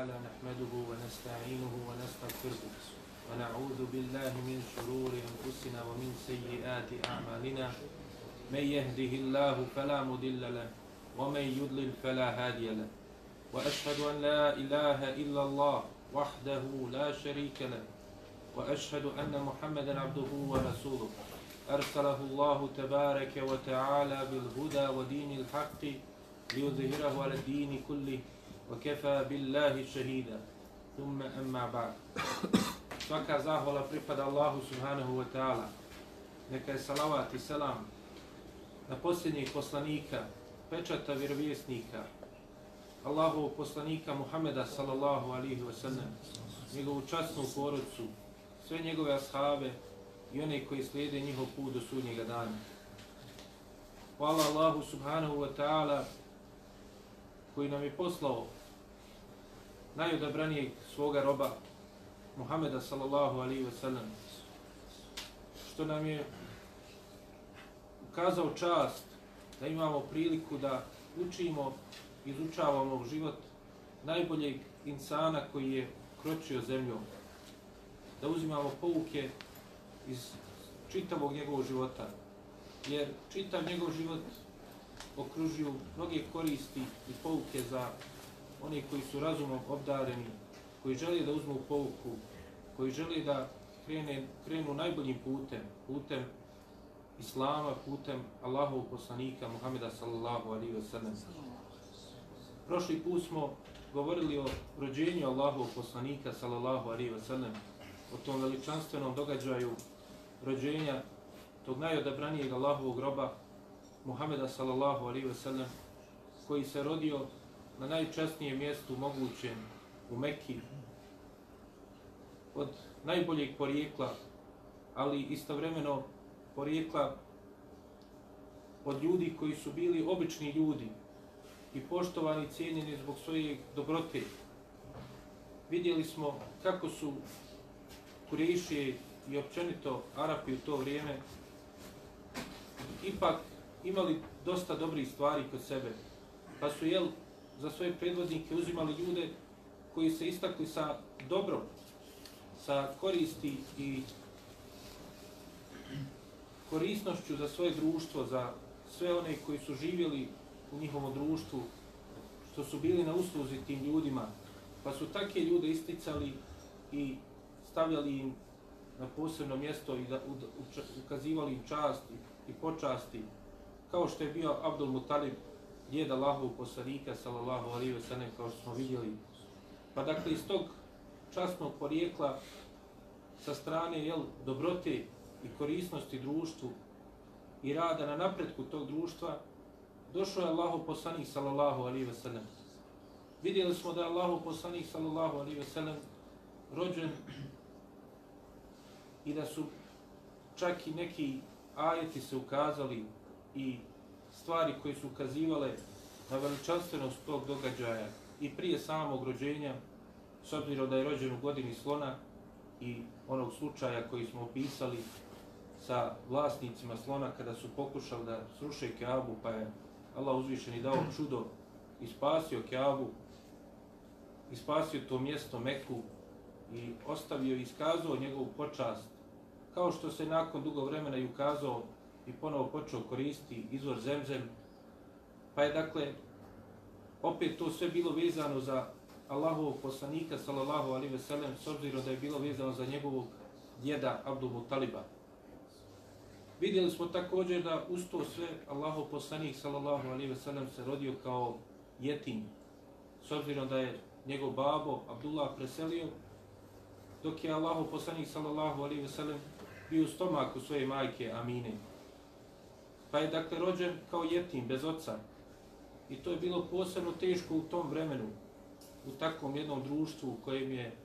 وتعالى نحمده ونستعينه ونستغفره ونعوذ بالله من شرور أنفسنا ومن سيئات أعمالنا. من يهده الله فلا مضل له ومن يضلل فلا هادي له. وأشهد أن لا إله إلا الله وحده لا شريك له. وأشهد أن محمدا عبده ورسوله. أرسله الله تبارك وتعالى بالهدى ودين الحق ليظهره على الدين كله. وكفى بالله شهيدا ثم أما بعد Svaka zahvala pripada Allahu subhanahu wa ta'ala. Neka je salavat i selam na posljednjeg poslanika, pečata vjerovjesnika, Allahovog poslanika Muhameda sallallahu alihi wa sallam, njegovu častnu porodcu, sve njegove ashave i one koji slijede njihov put do sudnjega dana. Hvala Allahu subhanahu wa ta'ala koji nam je poslao najodabranijeg svoga roba Muhameda sallallahu alaihi ve sellem, što nam je ukazao čast da imamo priliku da učimo, izučavamo život najboljeg insana koji je kročio zemljom. Da uzimamo pouke iz čitavog njegovog života. Jer čitav njegov život okružuju mnoge koristi i pouke za oni koji su razumom obdareni, koji žele da uzmu pouku, koji žele da krene, krenu najboljim putem, putem Islama, putem Allahovog poslanika Muhameda sallallahu alaihi wa sallam. Prošli put smo govorili o rođenju Allahovog poslanika sallallahu alaihi wa sallam, o tom veličanstvenom događaju rođenja tog najodabranijeg Allahovog roba Muhameda sallallahu alaihi wa sallam, koji se rodio na najčasnijem mjestu mogućem u Mekki, od najboljeg porijekla, ali istovremeno porijekla od ljudi koji su bili obični ljudi i poštovani i cijenjeni zbog svoje dobrote. Vidjeli smo kako su Kurešije i općenito Arapi u to vrijeme ipak imali dosta dobrih stvari kod sebe. Pa su jel, za svoje predvodnike uzimali ljude koji se istakli sa dobrom, sa koristi i korisnošću za svoje društvo, za sve one koji su živjeli u njihovom društvu, što su bili na usluzi tim ljudima, pa su takve ljude isticali i stavljali im na posebno mjesto i da ukazivali im čast i počasti, kao što je bio Abdul Mutalib, djed Allahov poslanika, sallallahu alaihi wa sallam, kao što smo vidjeli. Pa dakle, iz tog časnog porijekla sa strane jel, dobrote i korisnosti društvu i rada na napretku tog društva, došao je Allahov poslanik sallallahu alaihi ve sellem. Vidjeli smo da je Allahov poslanik sallallahu alaihi ve sellem rođen i da su čak i neki ajeti se ukazali i stvari koje su ukazivale na veličanstvenost tog događaja i prije samog rođenja, s obzirom da je rođen u godini slona i onog slučaja koji smo opisali sa vlasnicima slona kada su pokušali da sruše Keabu, pa je Allah uzvišen i dao čudo i spasio Keabu, i spasio to mjesto Meku i ostavio i iskazao njegovu počast, kao što se nakon dugo vremena i ukazao i ponovo počeo koristiti izvor zemzem, pa je dakle opet to sve bilo vezano za Allahovog poslanika sallallahu alaihi veselem s obzirom da je bilo vezano za njegovog djeda Abdul Mutaliba. Vidjeli smo također da uz to sve Allahov poslanik sallallahu alaihi veselem se rodio kao jetim s obzirom da je njegov babo Abdullah preselio dok je Allahov poslanik sallallahu alaihi veselem bio u stomaku svoje majke Amine. Pa je dakle rođen kao jetim, bez oca. I to je bilo posebno teško u tom vremenu, u takvom jednom društvu u kojem je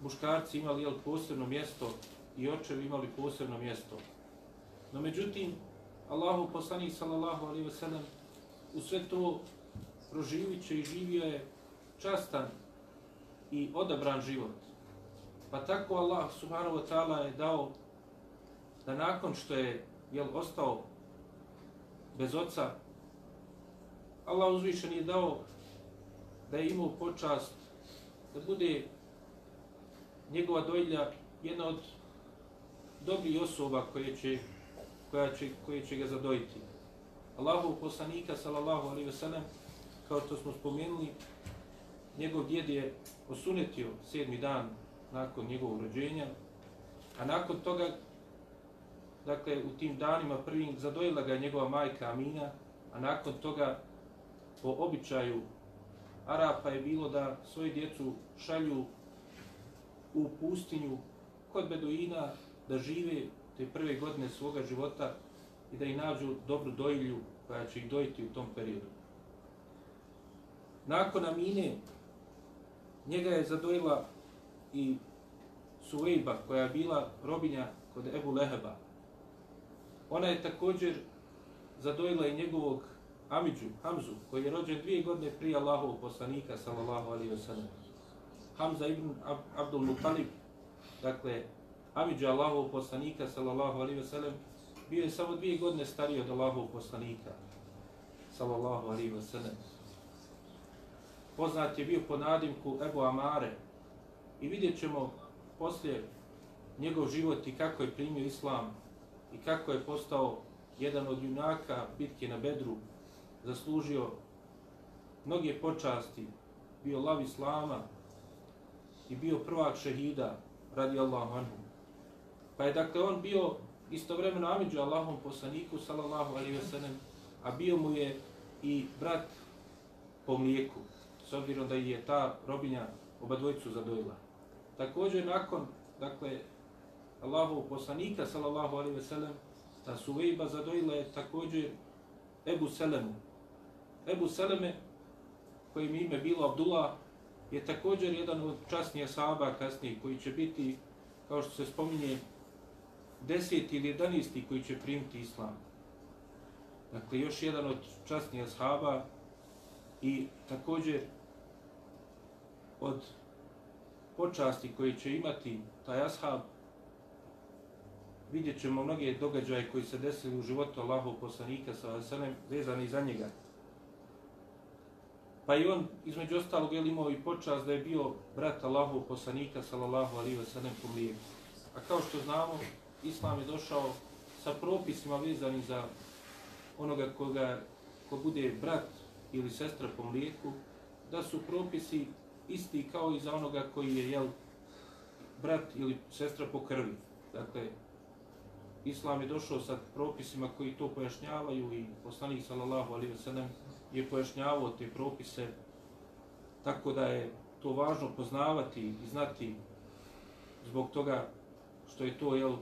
muškarci imali jel, posebno mjesto i očevi imali posebno mjesto. No međutim, Allahu poslanik sallallahu alaihi ve sellem u sve to proživit će i živio je častan i odabran život. Pa tako Allah subhanahu wa ta'ala je dao da nakon što je jel, ostao bez oca, Allah uzvišen je dao da je imao počast da bude njegova dojlja jedna od dobrih osoba koje će, koja će, koje će ga zadojiti. Allahov poslanika, sallallahu alaihi ve sellem, kao što smo spomenuli, njegov djed je osunetio sedmi dan nakon njegovog rođenja, a nakon toga, dakle, u tim danima prvim zadojila ga njegova majka Amina, a nakon toga, po običaju Arapa je bilo da svoje djecu šalju u pustinju kod Beduina da žive te prve godine svoga života i da ih nađu dobru dojilju koja će ih dojiti u tom periodu. Nakon Amine, njega je zadojila i Suvejba koja je bila robinja kod Ebu Leheba. Ona je također zadojila i njegovog Amidžu, Hamzu, koji je rođen dvije godine prije Allahovog poslanika, sallallahu alaihi wa sallam. Hamza ibn Ab Abdul Mutalib, dakle, Amidža Allahovog poslanika, sallallahu alaihi wa sallam, bio je samo dvije godine stariji od Allahovog poslanika, sallallahu alaihi wa sallam. Poznat je bio po nadimku Ebu Amare i vidjet ćemo poslije njegov život i kako je primio islam i kako je postao jedan od junaka bitke na Bedru, zaslužio mnoge počasti, bio lav islama i bio prvak šehida radi Allahu anhu. Pa je dakle on bio istovremeno amidžu Allahom poslaniku sallallahu alaihi ve sellem, a bio mu je i brat po mlijeku, s obzirom da je ta robinja oba dvojicu zadojila. Također nakon, dakle, Allahov poslanika sallallahu alaihi ve sellem, ta Suvejba zadojila je također Ebu Selemu, Ebu Seleme, kojim ime bilo Abdullah, je također jedan od časnija sahaba kasnije, koji će biti, kao što se spominje, deseti ili jedanesti koji će primiti islam. Dakle, još jedan od časnija sahaba i također od počasti koji će imati taj ashab, vidjet ćemo mnoge događaje koji se desili u životu Allahov poslanika sa Veselem vezani za njega. Pa i on, između ostalog, je imao i počas da je bio brat Allahov poslanika, sallallahu alaihi wasallam, po mlijeku. A kao što znamo, Islam je došao sa propisima vezanim za onoga koga, ko bude brat ili sestra po mlijeku, da su propisi isti kao i za onoga koji je jel, brat ili sestra po krvi. Dakle, Islam je došao sa propisima koji to pojašnjavaju i poslanik sallallahu alaihi wa sallam je pojašnjavao te propise, tako da je to važno poznavati i znati zbog toga što je to jel,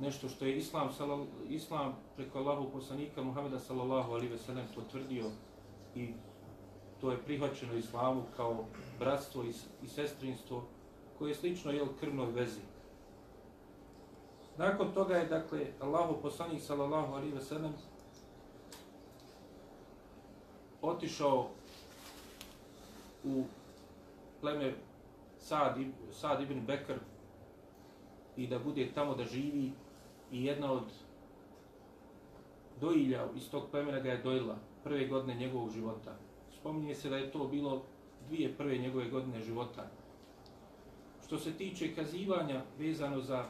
nešto što je Islam, salal, Islam preko Allahu poslanika Muhameda sallallahu alaihi ve sellem potvrdio i to je prihvaćeno Islamu kao bratstvo i, i sestrinstvo koje je slično jel, krvnoj vezi. Nakon toga je, dakle, Allahu poslanik sallallahu alaihi ve sellem otišao u pleme Sad, Sad ibn Bekr i da bude tamo da živi i jedna od dojilja iz tog plemena ga je dojila prve godine njegovog života. Spominje se da je to bilo dvije prve njegove godine života. Što se tiče kazivanja vezano za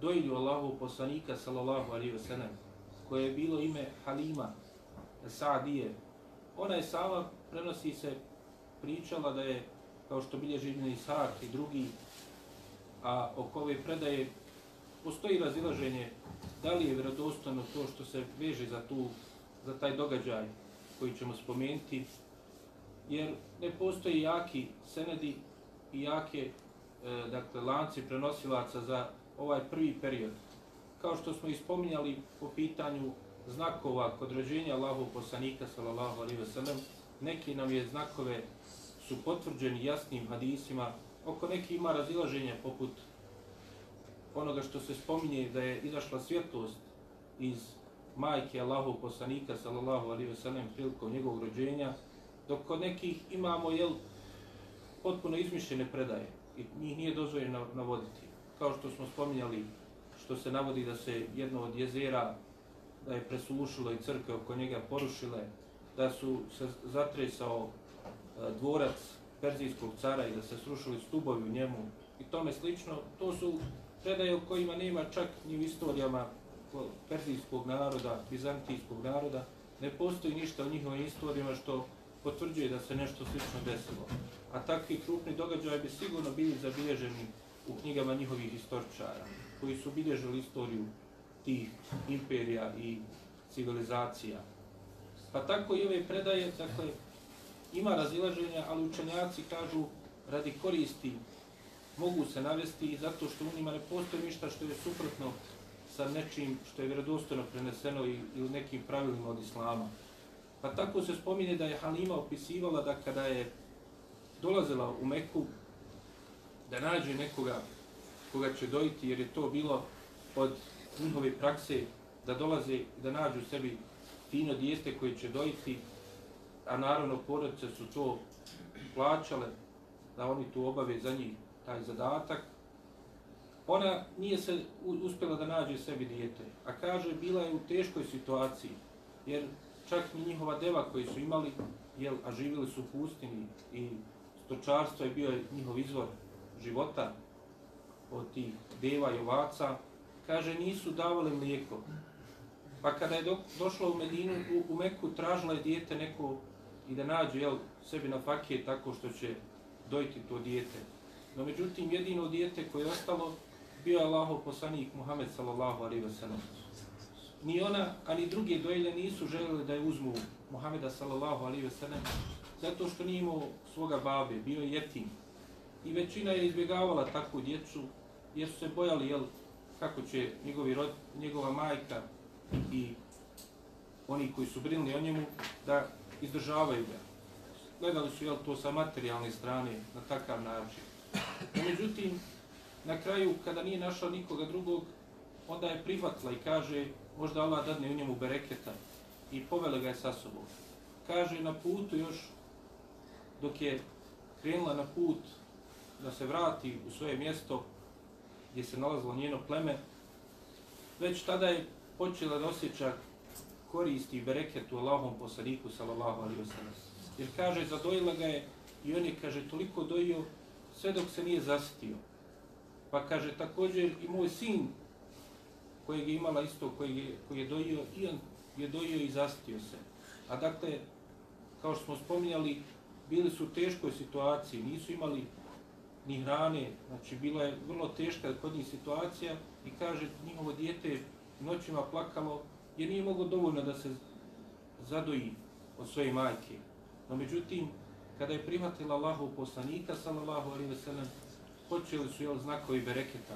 dojilju Allahu poslanika sallallahu alaihi wa sallam, koje je bilo ime Halima Sa'dije, ona je sama, prenosi se, pričala da je, kao što bilježi Ibn Ishak i drugi, a oko ove predaje postoji razilaženje da li je vjerodostojno to što se veže za tu, za taj događaj koji ćemo spomenuti, jer ne postoji jaki senedi i jake e, dakle, lanci prenosilaca za ovaj prvi period. Kao što smo ispominjali po pitanju znakova kod rođenja Allahov poslanika sallallahu alejhi ve sellem neki nam je znakove su potvrđeni jasnim hadisima oko neki ima razilaženje poput onoga što se spominje da je izašla svjetlost iz majke Allahov poslanika sallallahu alejhi ve sellem prilikom njegovog rođenja dok kod nekih imamo jel potpuno izmišljene predaje i njih nije dozvoljeno navoditi kao što smo spominjali što se navodi da se jedno od jezera da je presušilo i crkve oko njega porušile, da su se zatresao e, dvorac Perzijskog cara i da se srušili stubovi u njemu i tome slično, to su predaje u kojima nema čak ni u istorijama Perzijskog naroda, Bizantijskog naroda, ne postoji ništa u njihovim istorijama što potvrđuje da se nešto slično desilo. A takvi krupni događaje bi sigurno bili zabilježeni u knjigama njihovih istoričara, koji su bilježili istoriju tih imperija i civilizacija. Pa tako i ove predaje, dakle, ima razilaženja, ali učenjaci kažu radi koristi mogu se navesti zato što u njima ne postoji ništa što je suprotno sa nečim što je vjerodostojno preneseno ili nekim pravilima od islama. Pa tako se spominje da je Halima opisivala da kada je dolazila u Meku da nađe nekoga koga će dojiti jer je to bilo od njihove prakse da dolaze da nađu sebi fino dijete koje će dojiti a naravno porodice su to plaćale da oni tu obave za njih taj zadatak. Ona nije se uspjela da nađe sebi dijete a kaže bila je u teškoj situaciji jer čak i njihova deva koji su imali jel, a živjeli su u pustini i stočarstvo je bio njihov izvor života od tih deva i ovaca, kaže nisu davali mlijeko. Pa kada je do, došla u Medinu, u, u Meku, tražila je dijete neko i da nađu jel, sebi na fakije tako što će dojiti to dijete. No međutim, jedino dijete koje je ostalo bio je Allahov poslanik Muhammed sallallahu alaihi wa sallam. Ni ona, ani druge dojilje nisu željeli da je uzmu Muhammeda sallallahu alaihi wa sallam, zato što nije imao svoga babe, bio je jetim. I većina je izbjegavala takvu djecu, jer su se bojali jel, kako će njegovi rod, njegova majka i oni koji su brinuli o njemu da izdržavaju ga. Gledali su jel, to sa materijalne strane na takav način. No, međutim, na kraju, kada nije našao nikoga drugog, onda je prihvatila i kaže, možda Allah dadne u njemu bereketa i povele ga je sa sobom. Kaže, na putu još, dok je krenula na put da se vrati u svoje mjesto gdje se nalazilo njeno pleme, već tada je počela da osjeća koristi i bereketu Allahom poslaniku, sallallahu alaihi wasallam. Jer kaže, zadojila ga je i on je, kaže, toliko dojio sve dok se nije zasitio. Pa kaže, također i moj sin, kojeg je imala isto, koji je, koji je dojio, i on je dojio i zasitio se. A dakle, kao što smo spominjali, bili su u teškoj situaciji, nisu imali ni hrane, znači bila je vrlo teška kod njih situacija i kaže njihovo dijete noćima plakalo jer nije moglo dovoljno da se zadoji od svoje majke. No međutim, kada je prihvatila Allahu poslanika, sallallahu alaihi ve sellem, počeli su jel znakovi bereketa.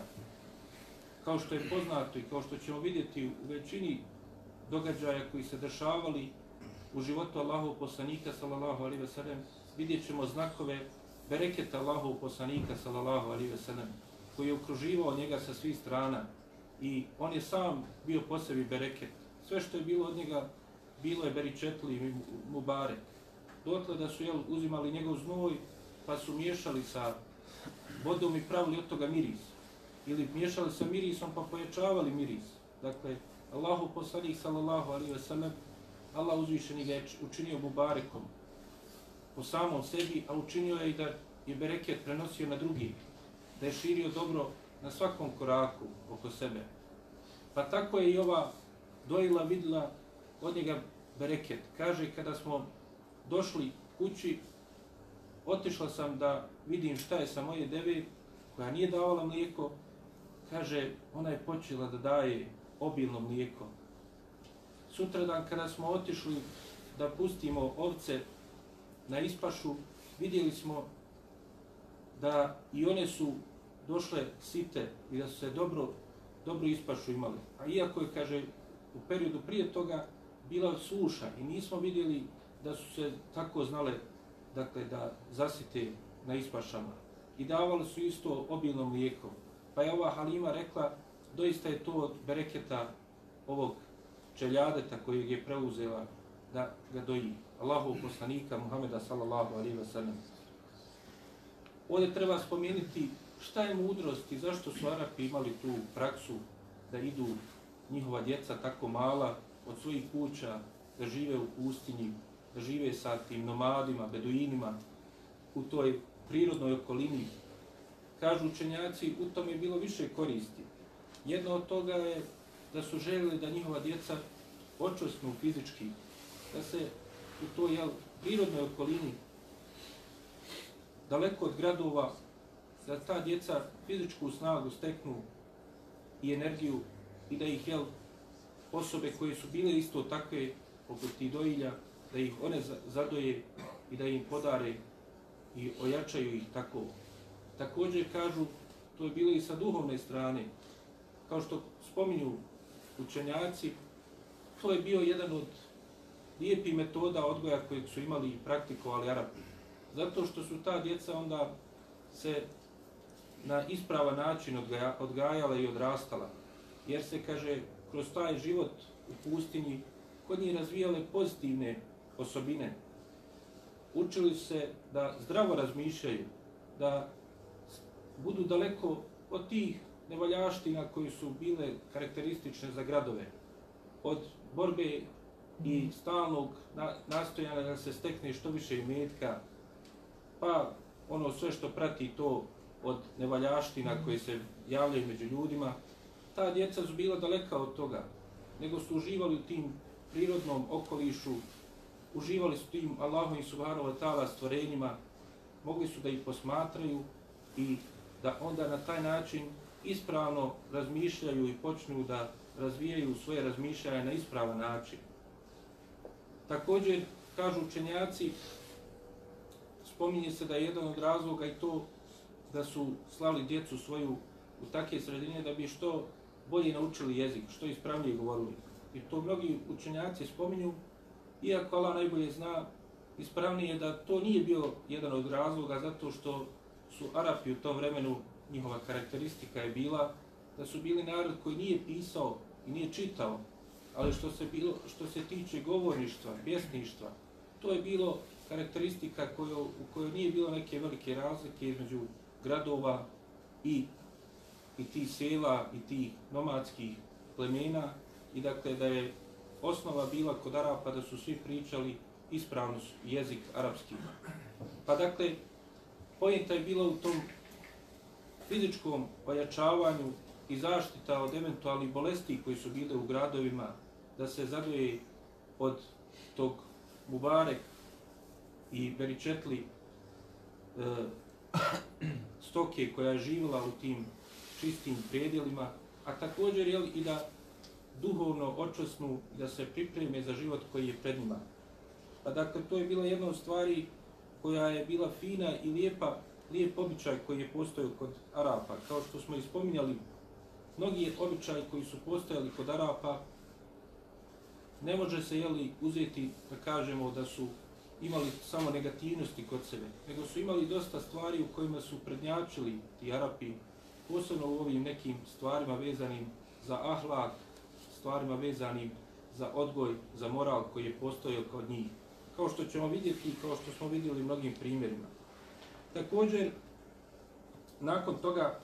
Kao što je poznato i kao što ćemo vidjeti u većini događaja koji se dešavali u životu Allahu poslanika, sallallahu alaihi ve sellem, vidjet ćemo znakove bereket Allahov poslanika sallallahu alaihi ve sellem koji je okruživao njega sa svih strana i on je sam bio po sebi bereket. Sve što je bilo od njega bilo je beričetli i mubarek. Dotle da su jel, uzimali njegov znoj pa su miješali sa vodom i pravili od toga miris. Ili miješali sa mirisom pa pojačavali miris. Dakle, Allahu poslanik sallallahu alaihi ve sellem Allah uzvišeni ga je učinio mubarekom po samom sebi, a učinio je i da je bereket prenosio na drugi, da je širio dobro na svakom koraku oko sebe. Pa tako je i ova dojila vidla od njega bereket. Kaže, kada smo došli kući, otišla sam da vidim šta je sa moje deve, koja nije davala mlijeko, kaže, ona je počela da daje obilno mlijeko. Sutradan kada smo otišli da pustimo ovce na ispašu, vidjeli smo da i one su došle site i da su se dobro, dobro ispašu imali. A iako je, kaže, u periodu prije toga bila suša i nismo vidjeli da su se tako znale dakle, da zasite na ispašama. I davali su isto obilno mlijeko. Pa je ova Halima rekla, doista je to od bereketa ovog čeljadeta kojeg je preuzela da ga doji. Allahov poslanika Muhameda sallallahu alaihi wa sallam. Ovdje treba spomenuti šta je mudrost i zašto su Arapi imali tu praksu da idu njihova djeca tako mala od svojih kuća da žive u pustinji, da žive sa tim nomadima, beduinima u toj prirodnoj okolini. Kažu učenjaci, u tom je bilo više koristi. Jedno od toga je da su željeli da njihova djeca očvrsnu fizički, da se u toj jel, prirodnoj okolini, daleko od gradova, da ta djeca fizičku snagu steknu i energiju i da ih jel, osobe koje su bile isto takve poput tih dojilja, da ih one zadoje i da im podare i ojačaju ih tako. Također kažu, to je bilo i sa duhovne strane, kao što spominju učenjaci, to je bio jedan od lijepi metoda odgoja kojeg su imali i praktikovali Arapi. Zato što su ta djeca onda se na ispravan način odgajala i odrastala. Jer se, kaže, kroz taj život u pustinji kod njih razvijale pozitivne osobine. Učili se da zdravo razmišljaju, da budu daleko od tih nevaljaština koji su bile karakteristične za gradove. Od borbe i stalnog nastojanja da se stekne što više imetka, pa ono sve što prati to od nevaljaština koje se javljaju među ljudima, ta djeca su bila daleka od toga, nego su uživali u tim prirodnom okolišu, uživali su tim Allahom i Subhanahu wa ta'ala stvorenjima, mogli su da ih posmatraju i da onda na taj način ispravno razmišljaju i počnu da razvijaju svoje razmišljaje na ispravan način. Također, kažu učenjaci, spominje se da je jedan od razloga i to da su slali djecu svoju u takve sredine da bi što bolje naučili jezik, što ispravnije govorili. I to mnogi učenjaci spominju, iako Allah najbolje zna, ispravnije da to nije bio jedan od razloga zato što su Arapi u tom vremenu, njihova karakteristika je bila da su bili narod koji nije pisao i nije čitao, ali što se, bilo, što se tiče govorništva, pjesništva, to je bilo karakteristika koju, u kojoj nije bilo neke velike razlike između gradova i, i ti sela i ti nomadskih plemena i dakle da je osnova bila kod Arapa da su svi pričali ispravno jezik arapski. Pa dakle, pojenta je bila u tom fizičkom ojačavanju i zaštita od eventualnih bolesti koji su bile u gradovima, da se zadoje od tog Mubarek i Beričetli e, stoke koja je živjela u tim čistim predjelima, a također jel, i da duhovno očosnu da se pripreme za život koji je pred njima. Pa dakle, to je bila jedna od stvari koja je bila fina i lijepa, lijep običaj koji je postojao kod Arapa. Kao što smo ispominjali, mnogi običaji koji su postojali kod Arapa, ne može se jeli, uzeti da kažemo da su imali samo negativnosti kod sebe, nego su imali dosta stvari u kojima su prednjačili ti Arapi, posebno u ovim nekim stvarima vezanim za ahlak, stvarima vezanim za odgoj, za moral koji je postojao kod njih. Kao što ćemo vidjeti, i kao što smo vidjeli mnogim primjerima. Također, nakon toga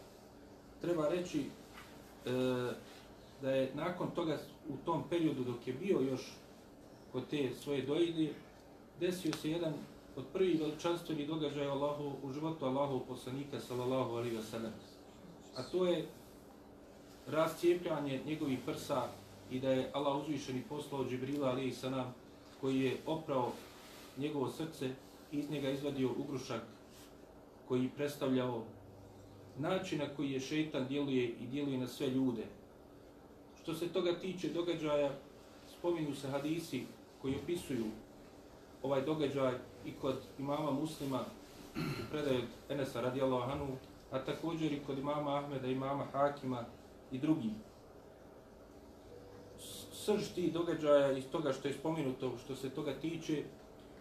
treba reći e, da je nakon toga u tom periodu dok je bio još kod te svoje dojilje, desio se jedan od prvih veličanstvenih događaja Allahu, u životu Allahu poslanika sallallahu alaihi wa sallam. A to je rascijepljanje njegovih prsa i da je Allah uzvišeni poslao Džibrila alaihi sallam koji je oprao njegovo srce i iz njega izvadio ugrušak koji predstavljao način na koji je šeitan djeluje i djeluje na sve ljude. Što se toga tiče događaja, spominju se hadisi koji opisuju ovaj događaj i kod imama muslima u predaju Enesa radijallahu anhu, a također i kod imama Ahmeda, imama Hakima i drugih. Srž tih događaja iz toga što je spomenuto, što se toga tiče,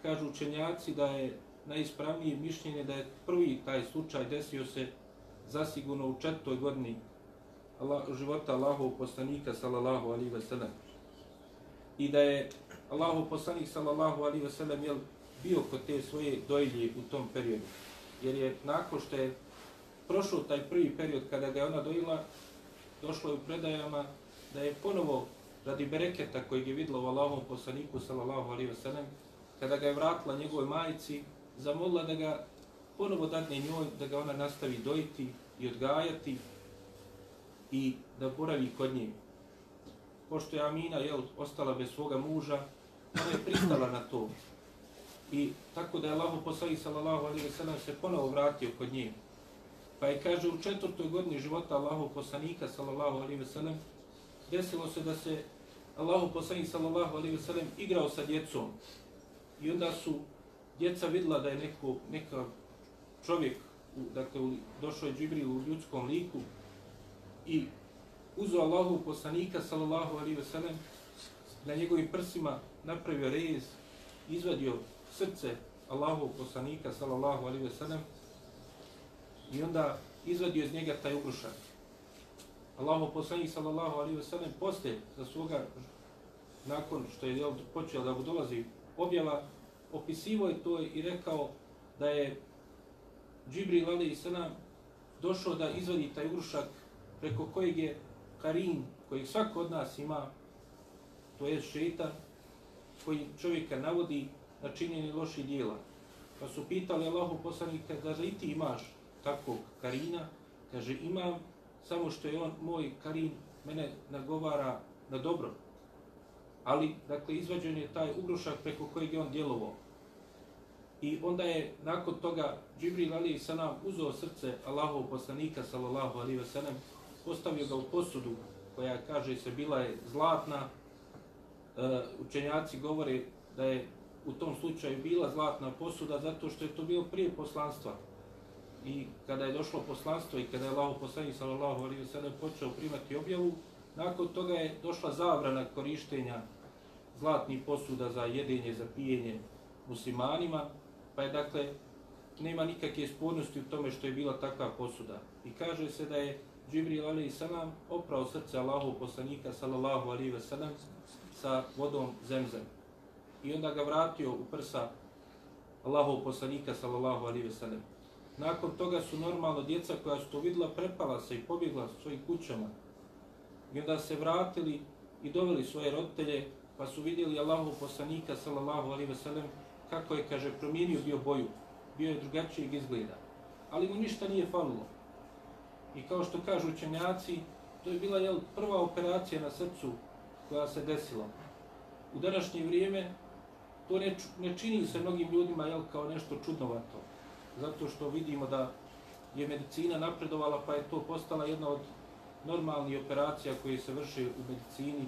kažu učenjaci da je najispravnije mišljenje da je prvi taj slučaj desio se zasigurno u četvrtoj godini Allah, života Allahov poslanika sallallahu alaihi ve sellem. I da je Allahov poslanik sallallahu alaihi ve sellem jel, bio kod te svoje dojlje u tom periodu. Jer je nakon što je prošao taj prvi period kada ga je ona dojila, došlo je u predajama da je ponovo radi bereketa koji je vidjela u Allahovom poslaniku sallallahu alaihi ve sellem, kada ga je vratila njegovoj majici, zamolila da ga ponovo dadne njoj da ga ona nastavi dojiti i odgajati i da boravi kod nje. Pošto je Amina jel, ostala bez svoga muža, ona je pristala na to. I tako da je Allah poslanik sallallahu alaihi ve sellem se ponovo vratio kod nje. Pa je kaže u četvrtoj godini života Allahu poslanika sallallahu alaihi ve sellem desilo se da se Allahu poslanik sallallahu alaihi ve sellem igrao sa djecom. I onda su djeca videla da je neko, neka čovjek, u, dakle, došao je Džibril u ljudskom liku i uzeo Allahu poslanika, sallallahu alaihi ve sellem, na njegovim prsima napravio rez, izvadio srce Allahu poslanika, sallallahu alaihi ve sellem, i onda izvadio iz njega taj ugrušak. Allahu poslanik, sallallahu alaihi ve sellem, posle za svoga, nakon što je počeo da dolazi objava, opisivo je to i rekao da je Džibril alaihi sallam došao da izvadi taj ugrušak preko kojeg je Karin, kojeg svako od nas ima, to je šeitan, koji čovjeka navodi na činjenje loših dijela. Pa su pitali Allahu poslanika da li ti imaš takvog Karina, kaže imam, samo što je on, moj Karin, mene nagovara na dobro. Ali, dakle, izvađen je taj ugrušak preko kojeg je on djelovao. I onda je nakon toga Džibril Ali Sanam uzeo srce Allahov poslanika sallallahu alaihi ve sellem, postavio ga u posudu koja kaže se bila je zlatna. E, učenjaci govore da je u tom slučaju bila zlatna posuda zato što je to bilo prije poslanstva. I kada je došlo poslanstvo i kada je Allah poslanik sallallahu alejhi ve sellem počeo primati objavu, nakon toga je došla zabrana korištenja zlatnih posuda za jedenje, za pijenje muslimanima, Pa je dakle, nema nikakve spornosti u tome što je bila takva posuda. I kaže se da je Džibril alaihi salam oprao srce Allahu poslanika sallallahu alaihi ve sallam sa vodom zemzem. I onda ga vratio u prsa Allahu poslanika sallallahu alaihi ve sallam. Nakon toga su normalno djeca koja su to videla prepala se i pobjegla svojim kućama. I onda se vratili i doveli svoje roditelje pa su vidjeli Allahu poslanika sallallahu alaihi ve sallam kako je, kaže, promijenio bio boju, bio je drugačijeg izgleda. Ali mu ništa nije falilo. I kao što kažu učenjaci, to je bila jel, prva operacija na srcu koja se desila. U današnje vrijeme to ne, ne čini se mnogim ljudima jel, kao nešto čudnovato. Zato što vidimo da je medicina napredovala pa je to postala jedna od normalnih operacija koje se vrše u medicini.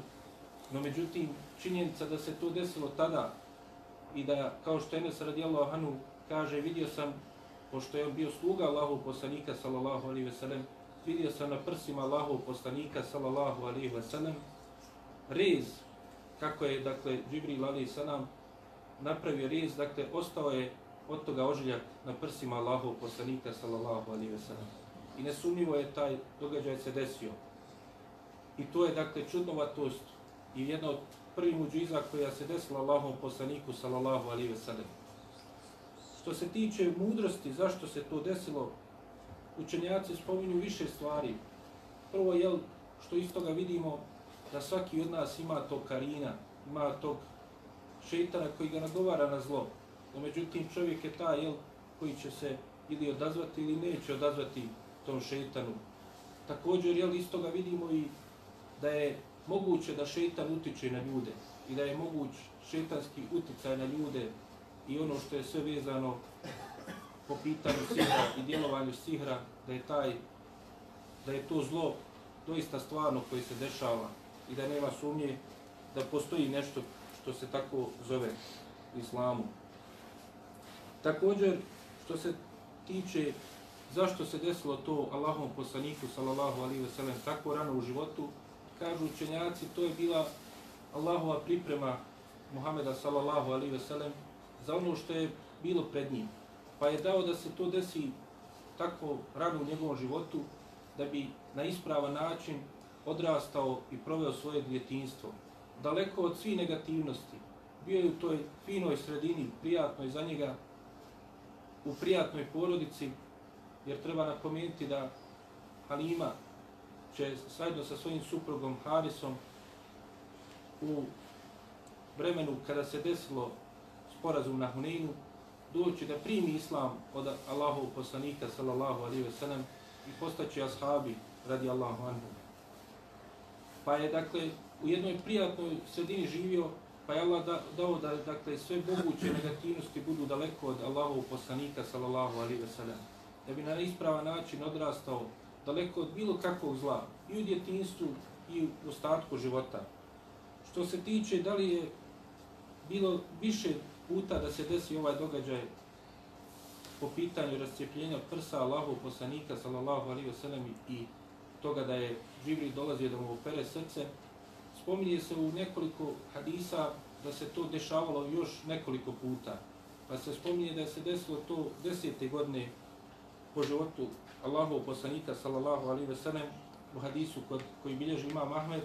No međutim, činjenica da se to desilo tada, i da, kao što Enes radijalo Ahanu kaže, vidio sam, pošto je on bio sluga Allahu poslanika, sallallahu alaihi ve sellem, vidio sam na prsima Allahu poslanika, sallallahu alaihi ve sallam rez, kako je, dakle, Džibril alaihi sallam, napravio rez, dakle, ostao je od toga ožiljak na prsima Allahu poslanika, sallallahu alaihi ve sallam. I nesumnjivo je taj događaj se desio. I to je, dakle, čudnovatost i jedna od prvih muđiza koja se desila Allahom poslaniku sallallahu alaihi ve sallam. Što se tiče mudrosti, zašto se to desilo, učenjaci spominju više stvari. Prvo je što iz toga vidimo da svaki od nas ima tog karina, ima tog šeitana koji ga nagovara na zlo. No, međutim, čovjek je taj jel, koji će se ili odazvati ili neće odazvati tom šeitanu. Također, jel, iz toga vidimo i da je moguće da šeitan utiče na ljude i da je moguć šeitanski uticaj na ljude i ono što je sve vezano po pitanju sihra i djelovanju sihra, da je taj da je to zlo doista stvarno koje se dešava i da nema sumnje da postoji nešto što se tako zove u islamu. Također, što se tiče zašto se desilo to Allahom poslaniku sallallahu alaihi ve sellem tako rano u životu, kažu učenjaci, to je bila Allahova priprema Muhameda sallallahu alaihi ve sellem za ono što je bilo pred njim. Pa je dao da se to desi tako rano u njegovom životu da bi na ispravan način odrastao i proveo svoje djetinstvo. Daleko od svih negativnosti, bio je u toj finoj sredini, prijatnoj za njega, u prijatnoj porodici, jer treba napomenuti da Halima, će zajedno sa svojim suprugom Harisom u vremenu kada se desilo sporazum na Huneinu, doći da primi islam od Allahov poslanika sallallahu alaihi ve sellem i postaći ashabi radi Allahu anhu. Pa je dakle u jednoj prijatnoj sredini živio, pa je Allah dao da dakle sve moguće negativnosti budu daleko od Allahov poslanika sallallahu alaihi ve sellem. Da bi na ispravan način odrastao daleko od bilo kakvog zla i u djetinstvu i u ostatku života. Što se tiče da li je bilo više puta da se desi ovaj događaj po pitanju rascijepljenja prsa Allahu poslanika sallallahu alaihi wasallam i toga da je Džibril dolazio da mu opere srce, spominje se u nekoliko hadisa da se to dešavalo još nekoliko puta. Pa se spominje da se desilo to desete godine po životu Allahov poslanika sallallahu alaihi wasallam u hadisu kod, koji bilježi imam Ahmed,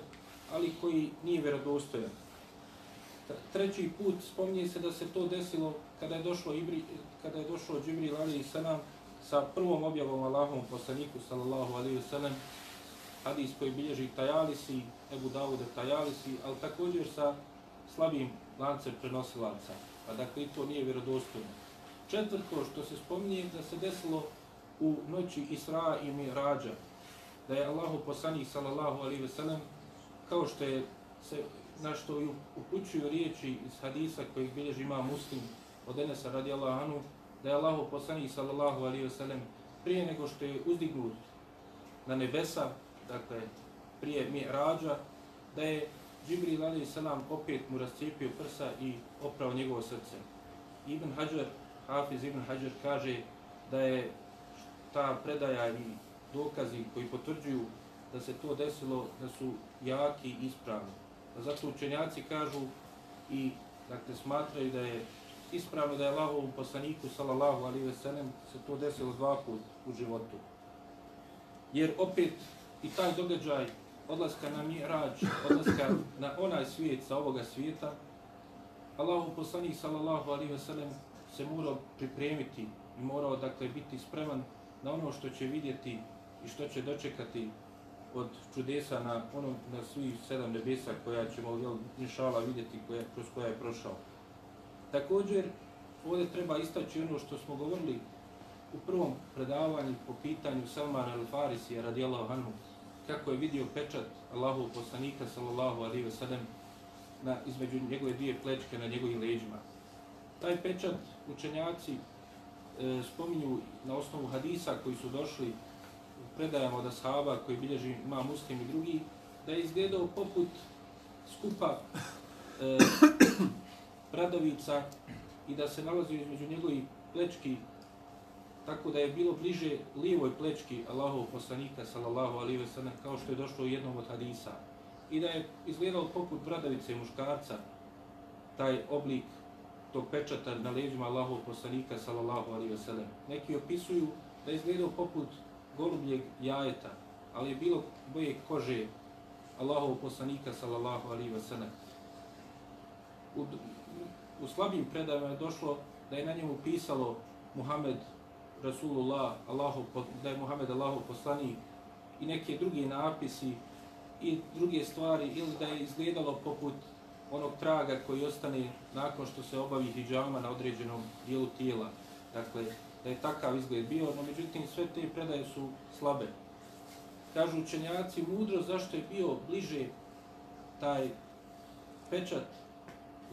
ali koji nije vjerodostojan. Treći put spominje se da se to desilo kada je došlo Ibri, kada je došlo Džibril alejhi selam sa prvom objavom Allahovom poslaniku sallallahu alejhi ve sellem hadis koji bilježi Tajalisi, Ebu Davude Tajalisi, ali također sa slabim lancem prenosilaca. Pa dakle, to nije vjerodostojno. Četvrto što se spominje da se desilo u noći Isra i Mirađa, da je Allahu poslanik sallallahu alejhi ve sellem kao što je se na što upućuju riječi iz hadisa koji bilježi ima muslim od Enesa radijallahu anhu, da je Allah poslanik sallallahu alaihi wasallam prije nego što je uzdignut na nebesa, dakle prije mi'rađa, da je Džibril alaihi salam opet mu rascijepio prsa i oprao njegovo srce. Ibn Hajar, Hafiz Ibn Hajar kaže da je ta predaja i dokazi koji potvrđuju da se to desilo, da su jaki i ispravni. Zato učenjaci kažu i dakle, smatraju da je ispravno da je Allahovom poslaniku sallallahu alaihi ve sellem se to desilo dva put u životu. Jer opet i taj događaj odlaska na mirađ, odlaska na onaj svijet sa ovoga svijeta, Allahov poslanik sallallahu alaihi ve sellem se morao pripremiti i morao dakle biti spreman na ono što će vidjeti i što će dočekati od čudesa na ono na svih sedam nebesa koja ćemo jel, inšala vidjeti koja, kroz koja je prošao. Također, ovdje treba istaći ono što smo govorili u prvom predavanju po pitanju Salman al-Farisija radijallahu anhu, kako je vidio pečat Allahu poslanika sallallahu alaihi wa sallam na, između njegove dvije plečke na njegovim leđima. Taj pečat učenjaci e, spominju na osnovu hadisa koji su došli predajama od ashaba koji bilježi ima muslim i drugi, da je izgledao poput skupa e, bradovica i da se nalazi između njegovih plečki tako da je bilo bliže lijevoj plečki Allahov poslanika sallallahu alaihi ve sellem kao što je došlo u jednom od hadisa i da je izgledao poput bradavice muškarca taj oblik tog pečata na leđima Allahov poslanika sallallahu alaihi ve sellem. Neki opisuju da je izgledao poput golubljeg jajeta, ali je bilo boje kože Allahov poslanika sallallahu alaihi ve sellem. U, u slabim predajama je došlo da je na njemu pisalo Muhammed Rasulullah, Allahu, da je Muhammed Allahov poslanik i neke druge napisi i druge stvari ili da je izgledalo poput onog traga koji ostane nakon što se obavi hijjama na određenom dijelu tijela. Dakle, da je takav izgled bio, no međutim sve te predaje su slabe. Kažu učenjaci mudro zašto je bio bliže taj pečat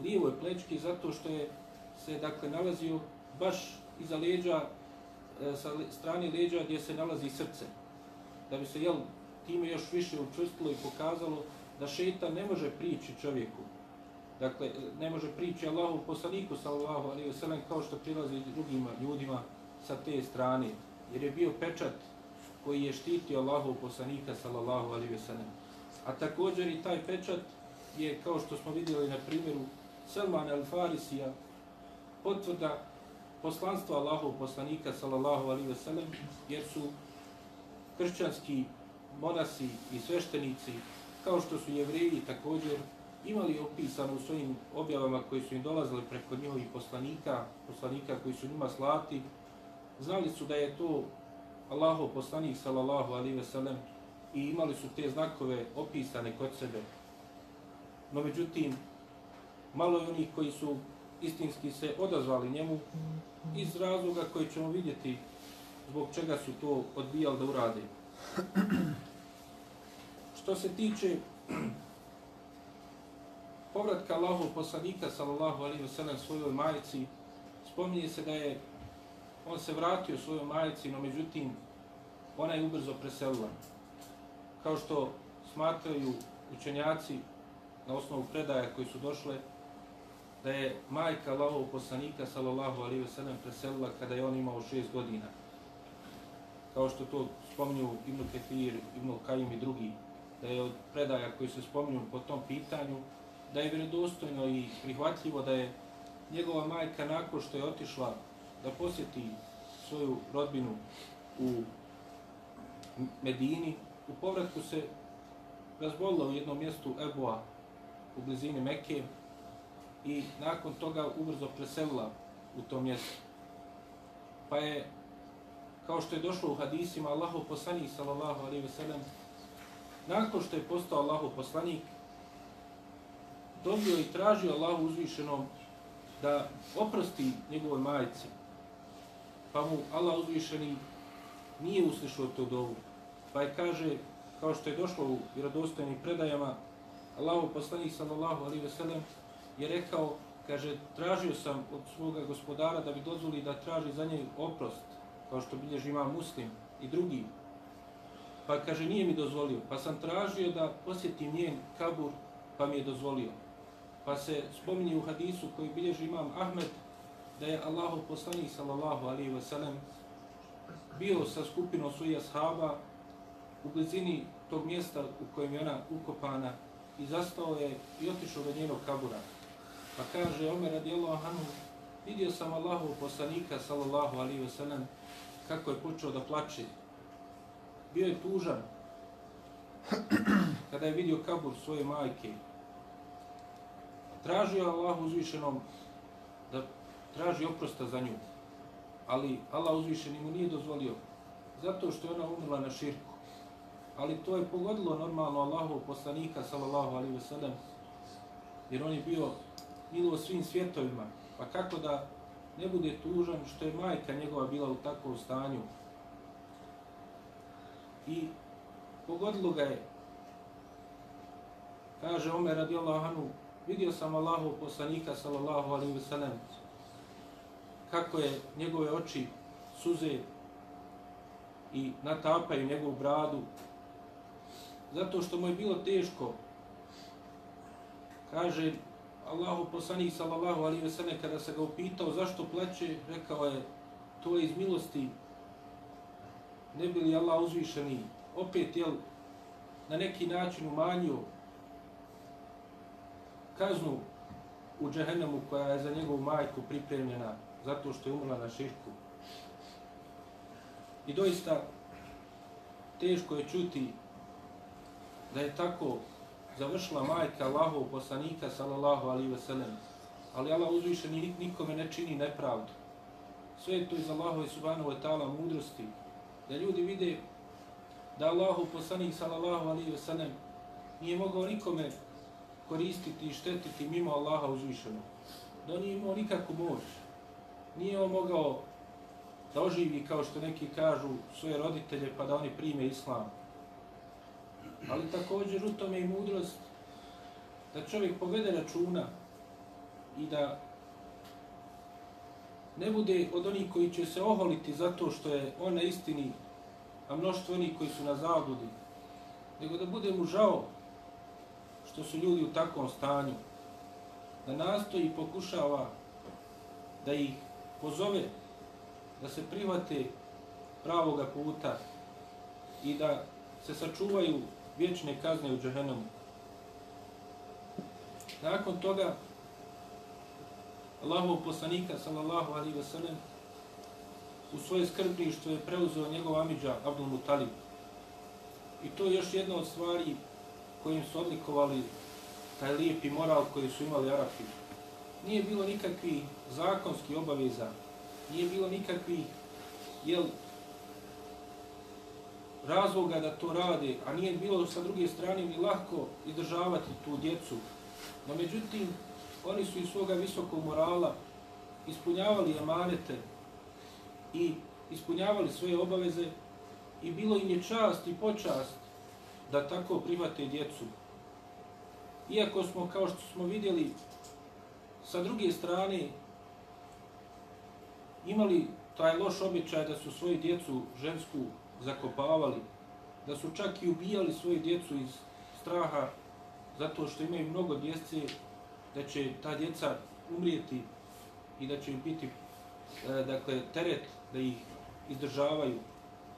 lijevoj plečki zato što je se dakle nalazio baš iza leđa e, sa strane leđa gdje se nalazi srce. Da bi se jel time još više učvrstilo i pokazalo da šeta ne može prići čovjeku. Dakle, ne može prići Allahu poslaniku sallallahu alaihi wa sallam kao što prilazi drugim ljudima sa te strane, jer je bio pečat koji je štitio Allahu poslanika sallallahu alaihi wasallam. A također i taj pečat je kao što smo vidjeli na primjeru Salman al-Farisija potvrda poslanstva Allahov poslanika sallallahu alaihi wasallam, jer su kršćanski monasi i sveštenici kao što su jevreji također imali opisano u svojim objavama koji su im dolazili preko njihovih poslanika, poslanika koji su njima slati, znali su da je to Allahov poslanik sallallahu alaihi ve sellem i imali su te znakove opisane kod sebe. No međutim, malo je onih koji su istinski se odazvali njemu iz razloga koji ćemo vidjeti zbog čega su to odbijali da urade. Što se tiče povratka Allahov poslanika sallallahu alaihi ve sellem svojoj majici, spominje se da je on se vratio svojoj majici, no međutim ona je ubrzo preselila. Kao što smatraju učenjaci na osnovu predaja koji su došle, da je majka Allahovog poslanika sallallahu alaihi ve sellem preselila kada je on imao šest godina. Kao što to spominju Ibn Ketir, Ibn Kajim i drugi, da je od predaja koji se spominju po tom pitanju, da je vjerodostojno i prihvatljivo da je njegova majka nakon što je otišla da posjeti svoju rodbinu u Medini, u povratku se razbolila u jednom mjestu Eboa u blizini Mekke i nakon toga ubrzo preselila u to mjesto. Pa je, kao što je došlo u hadisima, Allahu poslanik, sallallahu alaihi ve sellem, nakon što je postao Allahu poslanik, dobio i tražio Allahu uzvišenom da oprosti njegovoj majici. Pa mu Allah uzvišeni nije uslišao to dovu. Pa je kaže, kao što je došlo u vjerodostojnim predajama, Allahu poslanik sallallahu alaihi ve sellem je rekao, kaže, tražio sam od svoga gospodara da bi dozvoli da traži za njej oprost, kao što bilježi ima muslim i drugi. Pa kaže, nije mi dozvolio. Pa sam tražio da posjetim njen kabur, pa mi je dozvolio. Pa se spominje u hadisu koji bilježi imam Ahmed, da je Allahu poslanik sallallahu alaihi ve sellem bio sa skupinom svojih ashaba u blizini tog mjesta u kojem je ona ukopana i zastao je i otišao do njenog kabura. Pa kaže Omer radijallahu anhu, vidio sam Allahu poslanika sallallahu alaihi ve sellem kako je počeo da plače. Bio je tužan kada je vidio kabur svoje majke tražio Allah uzvišenom da traži oprosta za nju. Ali Allah uzvišeni mu nije dozvolio. Zato što je ona umrla na širku. Ali to je pogodilo normalno Allahu poslanika sallallahu alaihi wasallam, jer on je bio milo svim svjetovima. Pa kako da ne bude tužan što je majka njegova bila u takvom stanju. I pogodilo ga je. Kaže Omer radijallahu anhu, vidio sam Allahu poslanika sallallahu alaihi wasallam, kako je njegove oči suze i natapaju njegovu bradu. Zato što mu je bilo teško. Kaže Allahu poslanik sallallahu alaihi ve sellem kada se ga upitao zašto plače rekao je to je iz milosti. Ne bi li Allah uzvišeni? Opet jel na neki način umanjio kaznu u džehennemu koja je za njegovu majku pripremljena zato što je umrla na širku. I doista teško je čuti da je tako završila majka Allahov poslanika sallallahu alaihi ve sellem. Ali Allah uzviše nikome ne čini nepravdu. Sve je to iz Allahove subhanahu wa ta'ala mudrosti. Da ljudi vide da Allahov poslanik sallallahu alaihi ve sellem nije mogao nikome koristiti i štetiti mimo Allaha uzvišenog. Da on nije imao nikakvu moć. Nije on mogao da oživi, kao što neki kažu, svoje roditelje pa da oni prime islam. Ali također u tome i mudrost da čovjek povede računa i da ne bude od onih koji će se oholiti zato što je on na istini, a mnoštvo onih koji su na zabludi, nego da bude mu žao što su ljudi u takvom stanju, da nastoji i pokušava da ih pozove da se prihvate pravoga puta i da se sačuvaju vječne kazne u džahenomu. Nakon toga, Allahov poslanika, sallallahu alaihi ve sellem, u svoje skrbništvo je preuzeo njegov amidža Abdul Mutalib. I to je još jedna od stvari kojim su odlikovali taj lijepi moral koji su imali Arapi. Nije bilo nikakvi zakonski obaveza, nije bilo nikakvi jel, razloga da to rade, a nije bilo sa druge strane ni lahko izdržavati tu djecu. No međutim, oni su iz svoga visokog morala ispunjavali emanete i ispunjavali svoje obaveze i bilo im je čast i počast da tako primate djecu. Iako smo, kao što smo vidjeli, sa druge strane imali taj loš običaj da su svoju djecu žensku zakopavali, da su čak i ubijali svoju djecu iz straha zato što imaju mnogo djece, da će ta djeca umrijeti i da će im biti e, dakle, teret da ih izdržavaju.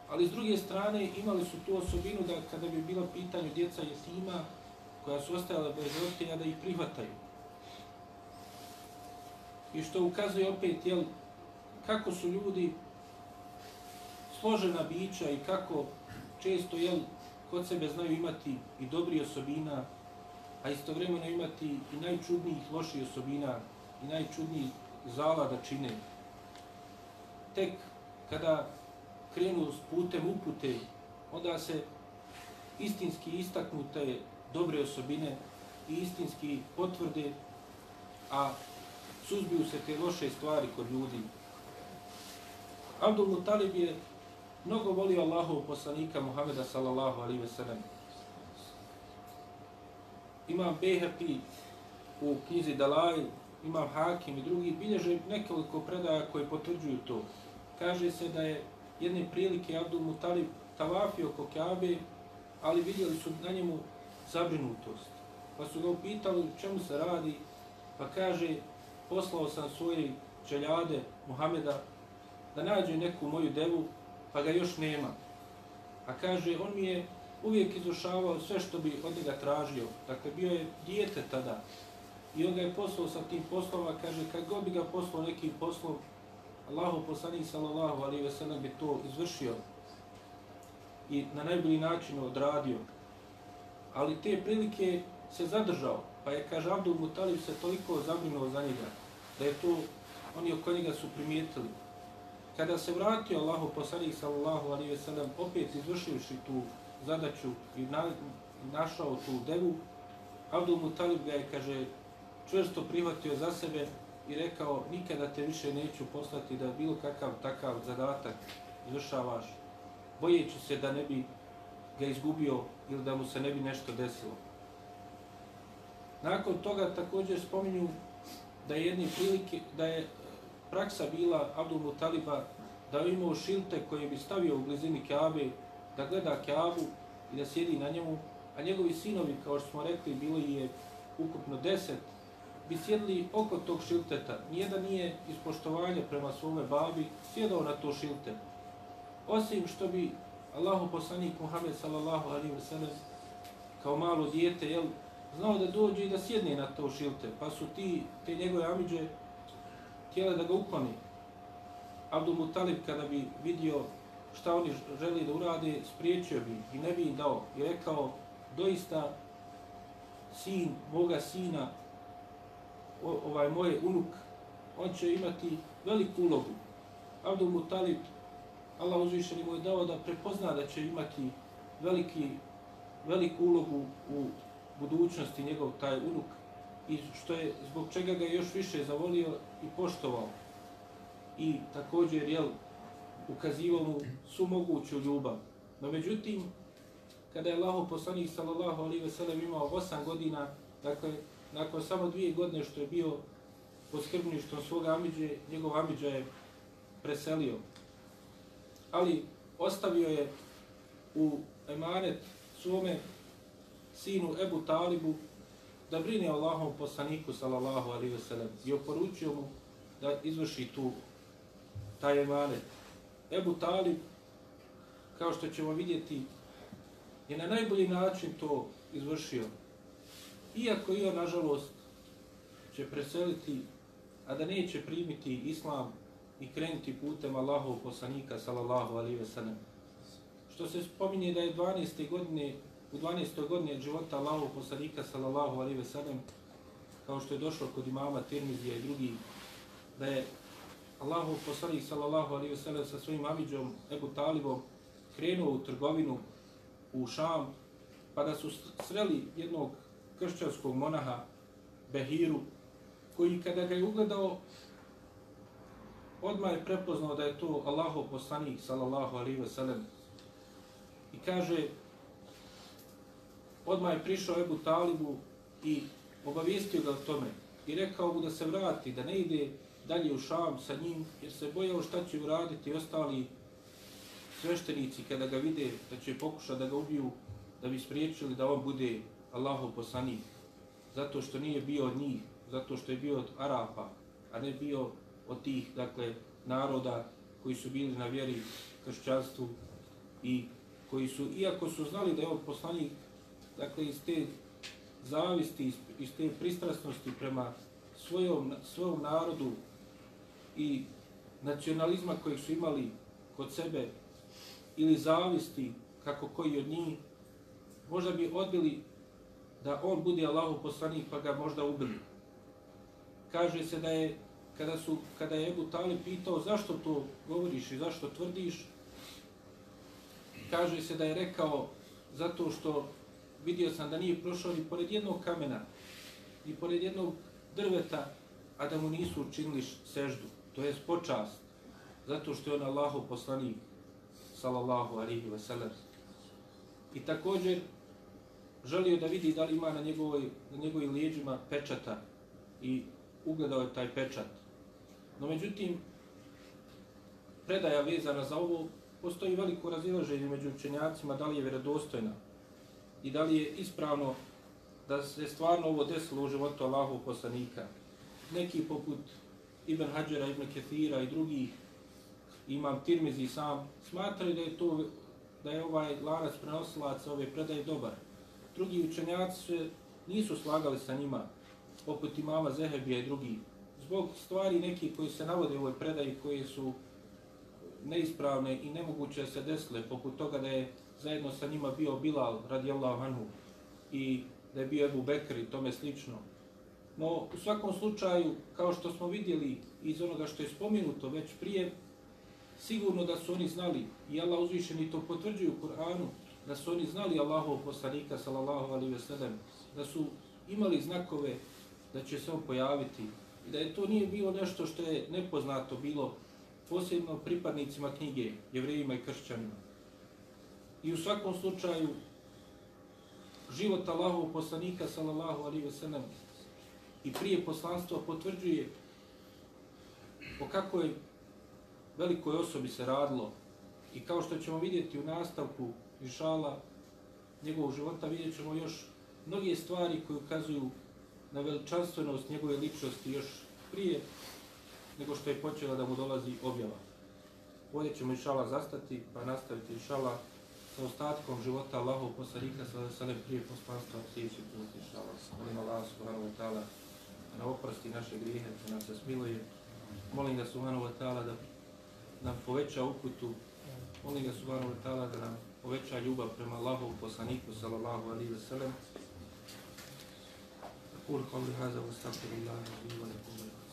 Ali s druge strane imali su tu osobinu da kada bi bilo pitanje djeca jetima koja su ostajala bez roditelja da ih prihvataju. I što ukazuje opet jel, kako su ljudi složena bića i kako često jel, kod sebe znaju imati i dobri osobina, a istovremeno imati i najčudnijih loših osobina i najčudnijih zala da čine. Tek kada krenu s putem upute, onda se istinski istaknute dobre osobine i istinski potvrde, a suzbiju se te loše stvari kod ljudi. Abdul Mutalib je mnogo volio Allahov poslanika Muhameda sallallahu alaihi ve sellem. Imam Behepi u knjizi Dalaj, imam Hakim i drugi, bilježe nekoliko predaja koje potvrđuju to. Kaže se da je jedne prilike Abdul Mutalib tavafio oko Kabe, ali vidjeli su na njemu zabrinutost. Pa su ga upitali čemu se radi, pa kaže, poslao sam svoje čeljade Muhameda da nađe neku moju devu, pa ga još nema. A kaže, on mi je uvijek izušavao sve što bi od njega tražio. Dakle, bio je dijete tada. I on ga je poslao sa tim poslova, kaže, kad god bi ga poslao nekim poslom, Allahu poslanik sallallahu alaihi ve sellem bi to izvršio i na najbolji način odradio. Ali te prilike se zadržao, pa je, kaže, Abdul Mutalib se toliko zabrinuo za njega, da je to, oni oko njega su primijetili. Kada se vratio Allahu poslanik sallallahu alaihi ve sellem opet izvršivši tu zadaću i na, našao tu devu, Abdul Mutalib ga je, kaže, čvrsto prihvatio za sebe i rekao nikada te više neću poslati da bilo kakav takav zadatak izvršavaš, bojeći se da ne bi ga izgubio ili da mu se ne bi nešto desilo. Nakon toga također spominju da je jedni prilike, da je praksa bila Abdul Mutaliba da je imao šilte koje bi stavio u blizini Kaabe, da gleda Kaabu i da sjedi na njemu, a njegovi sinovi, kao što smo rekli, bili je ukupno deset, bi sjedli oko tog šilteta. Nijedan nije iz poštovanja prema svome babi sjedao na to šilte. Osim što bi Allahu poslanik Muhammed sallallahu alaihi wa sallam kao malo dijete, jel, znao da dođe i da sjedne na to šilte, pa su ti, te njegove amiđe, htjele da ga ukloni. Abdul Mutalib kada bi vidio šta oni želi da urade, spriječio bi i ne bi im dao. I rekao, doista, sin, moga sina, ovaj moj unuk, on će imati veliku ulogu. Abdul Mutalib, Allah uzvišen mu je dao da prepozna da će imati veliki, veliku ulogu u budućnosti njegov taj unuk i što je zbog čega ga još više zavolio i poštovao. I također, jel, ukazivao mu su moguću ljubav. No međutim, kada je Allaho poslanik sallallahu alaihi ve sellem imao 8 godina, dakle, nakon samo dvije godine što je bio pod skrbništom svoga Amidže, njegov Amidža je preselio. Ali ostavio je u emanet svome sinu Ebu Talibu da brine Allahom poslaniku sallallahu alaihi ve sellem i oporučio mu da izvrši tu taj emanet. Ebu Talib, kao što ćemo vidjeti, je na najbolji način to izvršio. Iako i on, nažalost, će preseliti, a da neće primiti islam i krenuti putem Allahov poslanika, sallallahu alaihi ve sellem. Što se spominje da je 12. godine, u 12. godine života Allahov poslanika, sallallahu alaihi ve sellem, kao što je došlo kod imama Tirmizija i drugi, da je Allahov poslanik, sallallahu alaihi ve sellem, sa svojim amidžom, Ebu Talibom, krenuo u trgovinu u Šam, pa da su sreli jednog kršćanskog monaha Behiru koji kada ga je ugledao, odmah je prepoznao da je to Allahov poslanik, sallallahu alaihi ve sellem. I kaže, odmah je prišao Ebu Talibu i obavijestio ga o tome. I rekao mu da se vrati, da ne ide dalje u Šam sa njim, jer se bojao šta će uraditi ostali sveštenici kada ga vide da će pokušati da ga ubiju, da bi spriječili da on bude Allahov poslanik. Zato što nije bio od njih, zato što je bio od Arapa, a ne bio od tih, dakle, naroda koji su bili na vjeri kršćanstvu i koji su, iako su znali da je on poslanik, dakle, iz te zavisti, iz te pristrasnosti prema svojom, svojom narodu i nacionalizma kojeg su imali kod sebe ili zavisti kako koji od njih, možda bi odbili da on bude Allahov poslanik pa ga možda ubili. Kaže se da je kada su kada je Ebu Talib pitao zašto to govoriš i zašto tvrdiš, kaže se da je rekao zato što vidio sam da nije prošao ni pored jednog kamena, ni pored jednog drveta, a da mu nisu učinili seždu, to je počast, zato što je on Allahov poslanik, sallallahu alihi wasallam. I također želio da vidi da li ima na njegovoj, na njegovim lijeđima pečata i ugledao je taj pečat. No međutim, predaja vezana za ovo, postoji veliko razilaženje među učenjacima da li je vjerodostojna i da li je ispravno da se stvarno ovo desilo u životu Allahov poslanika. Neki poput Ibn Hadžera, Ibn Kethira i drugih, imam Tirmizi sam, smatraju da je to da je ovaj lanac prenosilaca ove predaje dobar. Drugi učenjaci se nisu slagali sa njima, poput imama Zehebija i drugi, Zbog stvari neki koji se navode u ovoj predaji, koje su neispravne i nemoguće se desile, poput toga da je zajedno sa njima bio Bilal radijallahu anhu i da je bio Ebu Bekr i tome slično. No, u svakom slučaju, kao što smo vidjeli iz onoga što je spomenuto već prije, sigurno da su oni znali, i Allah uzvišeni to potvrđuju u Kur'anu, da su oni znali Allahov poslanika, sallallahu alaihi ve sellem, da su imali znakove da će se on pojaviti, i da je to nije bilo nešto što je nepoznato bilo posebno pripadnicima knjige, jevrejima i kršćanima. I u svakom slučaju, život Allahov poslanika, sallallahu alaihi wasallam, i prije poslanstva potvrđuje o kakvoj velikoj osobi se radilo i kao što ćemo vidjeti u nastavku Išala njegovog života vidjet ćemo još mnoge stvari koje ukazuju na veličanstvenost njegove ličnosti još prije nego što je počela da mu dolazi objava. Ovdje ćemo Išala zastati pa nastaviti Išala sa ostatkom života Allahov poslanika sa sada prije poslanstva sljedeći put Išala. Molim Allah subhanahu wa ta'ala na oprosti naše grijehe, da nas se smiluje. Molim ga subhanahu wa ta'ala da nam poveća uputu. Molim ga subhanahu wa ta'ala da nam poveća ljubav prema Allahovu poslaniku sallallahu alaihi wa sallam. أقول قولي هذا واستغفر الله لي ولكم ولكم